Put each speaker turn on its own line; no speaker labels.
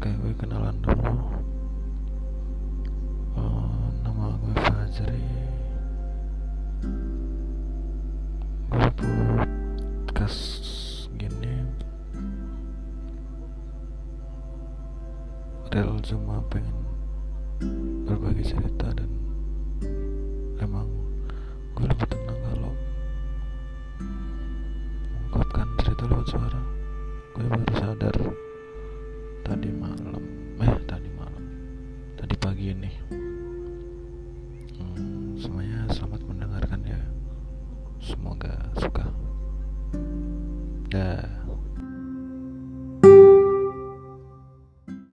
Oke, gue kenalan dulu. Uh, nama gue Fajri. Gue kas gini. Real cuma pengen berbagi cerita dan emang gue lebih tenang kalau mengungkapkan cerita lewat suara. Gue baru sadar tadi malam. Eh tadi malam. Tadi pagi ini. Hmm, semuanya selamat mendengarkan ya. Semoga suka. Dah